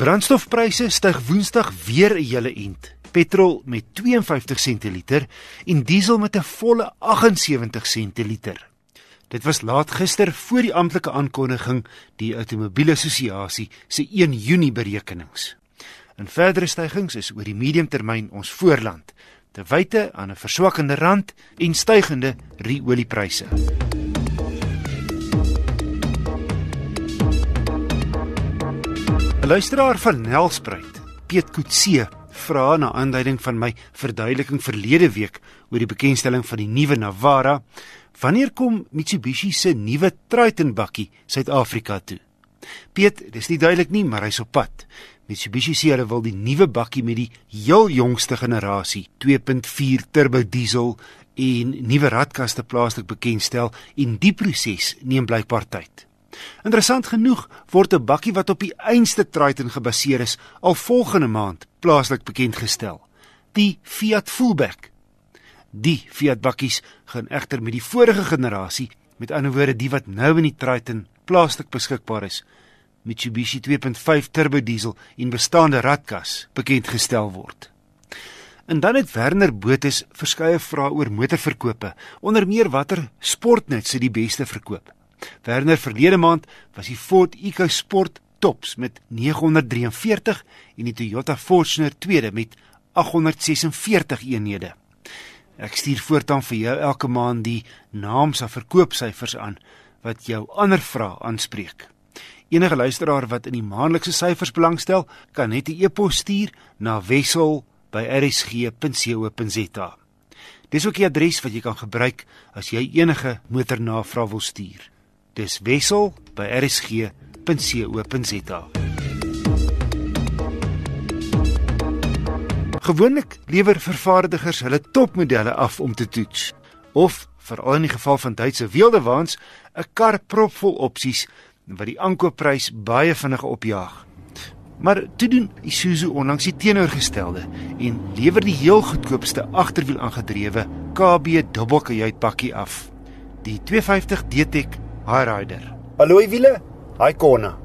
Brandstofpryse styg Woensdag weer 'n hele ent. Petrol met 52 sente liter en diesel met 'n volle 78 sente liter. Dit was laat gister voor die amptelike aankondiging die Outomobiele Assosiasie se 1 Junie berekenings. En verdere stygings is oor die mediumtermyn ons voorland, te wyte aan 'n verswakkende rand en stygende ru-oliepryse. Luisteraar van Nelspruit, Piet Kutse, vra na aanduiding van my verduideliking verlede week oor die bekendstelling van die nuwe Navara, wanneer kom Mitsubishi se nuwe Triton bakkie Suid-Afrika toe? Piet, dis nie duidelik nie, maar hy's op pad. Mitsubishi sê hulle wil die nuwe bakkie met die heel jongste generasie 2.4 turbo diesel en nuwe radkaste plaaslik bekendstel en die proses neem blykbaar tyd. Interessant genoeg word 'n bakkie wat op die einste Triton gebaseer is al volgende maand plaaslik bekend gestel. Die Fiat Fullback. Die Fiat bakkies gaan egter met die vorige generasie, met ander woorde die wat nou in die Triton plaaslik beskikbaar is, Mitsubishi 2.5 turbo diesel en bestaande radkas bekend gestel word. En dan het Werner Botes verskeie vrae oor motorverkope, onder meer watter sportnet se die beste verkoop. Werner verlede maand was die Ford EcoSport tops met 943 en die Toyota Fortuner tweede met 846 eenhede. Ek stuur voortaan vir jou elke maand die naamsa verkoopsyfers aan wat jou ander vrae aanspreek. Enige luisteraar wat in die maandelikse syfers belangstel, kan net 'n e-pos stuur na wissel@rsg.co.za. Dis ook die adres wat jy kan gebruik as jy enige motornavraag wil stuur. Dis wissel@rsg.co.za. Gewoonlik lewer vervaardigers hulle topmodelle af om te toets of veral in die geval van Duitse weeldewaans 'n kar propvol opsies wat die aankoopprys baie vinnig opjaag. Maar toe doen Isuzu onlangs die teenoorgestelde en lewer die heel goedkoopste agterwiel aangedrewe KB dubbelkajuitpakkie af. Die 250 DTEC Highrider. Alloy wiele, high corner.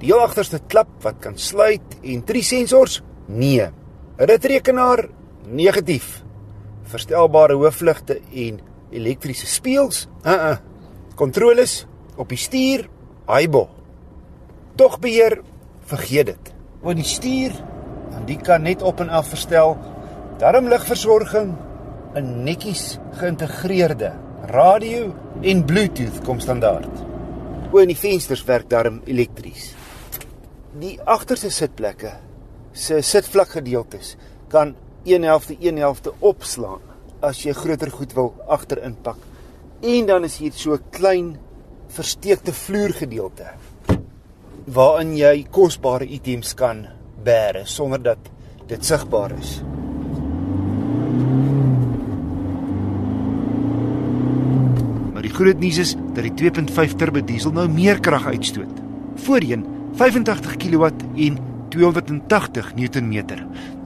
Die heel agterste klap wat kan sluit en drie sensors? Nee. Ritrekenaar? Negatief. Verstelbare hoofligte en elektriese spieëls? Uh-uh. Kontroles op die stuur? Aibo. Tog beheer? Vergeet dit. Oor die stuur, dan die kan net op en af verstel. Darmligversorging, 'n netjies geïntegreerde radio en Bluetooth kom standaard. O, en die vensters werk daarom elektries. Die agterste sitplekke se sitvlakgedeeltes kan 1/2 1/2 opslaan as jy groter goed wil agter inpak. En dan is hier so 'n klein versteekte vloergedeelte waarin jy kosbare items kan bære sonder dat dit sigbaar is. Groot nuus is dat die 2.5 turbo diesel nou meer krag uitstoot. Voorheen 85 kW en 280 Nm.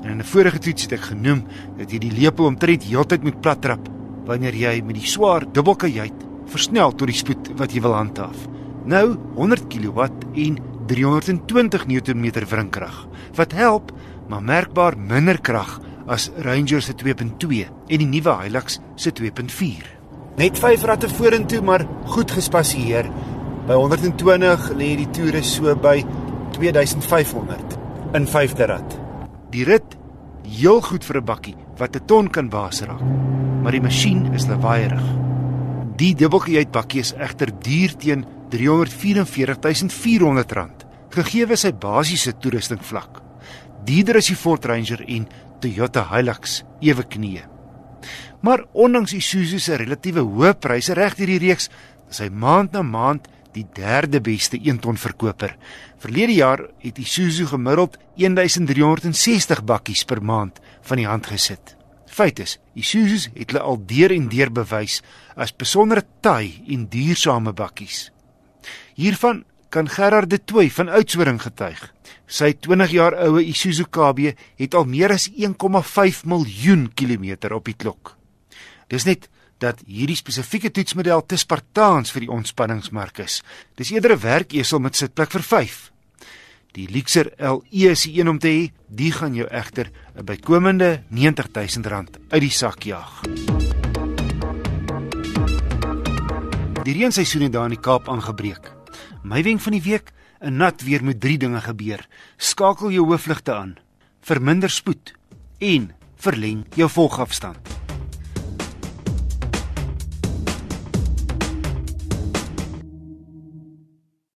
En in 'n vorige toets het ek genoem dat jy die lepel omtrent heeltyd moet plattrap wanneer jy met die swaar dubbelkajuit versnel tot die spoed wat jy wil handhaaf. Nou 100 kW en 320 Nm wrinkrag. Wat help, maar merkbaar minder krag as Ranger se 2.2 en die nuwe Hilux se 2.4. Net 5 ratte vorentoe, maar goed gespasieer. By 120 lê die toere so by 2500 in 5de rat. Die rit heel goed vir 'n bakkie wat 'n ton kan baas raak. Maar die masjien is lawaaierig. Die dubbelgejuit bakkie is egter duur teen R344400 gegee sy basiese toerusting vlak. Dierder is die Ford Ranger en Toyota Hilux ewe knieë. Maar ondanks Isuzu se relatiewe hoë pryse reg hierdie reeks, is hy maand na maand die derde beste 1 ton verkoper. Verlede jaar het Isuzu gemiddeld 1360 bakkies per maand van die hand gesit. Feit is, Isuzu het hulle al deur en deur bewys as besondere taai en duursame bakkies. Hiervan kan Gerard de Tooy van Oudtshoorn getuig. Sy 20 jaar oue Isuzu KB het al meer as 1,5 miljoen kilometer op die klok. Dis net dat hierdie spesifieke toetsmodel te spartaans vir die ontspanningsmark is. Dis eerder 'n werkesel met sitplek vir 5. Die Lexer LE is die een om te hê. Die gaan jou egter 'n bykomende R90000 uit die sak jaag. Die reenseisoen het daar in die Kaap aangebreek. My wenk van die week: 'n nat weer moet drie dinge gebeur. Skakel jou hoofligte aan, verminder spoed en verleng jou volgafstand.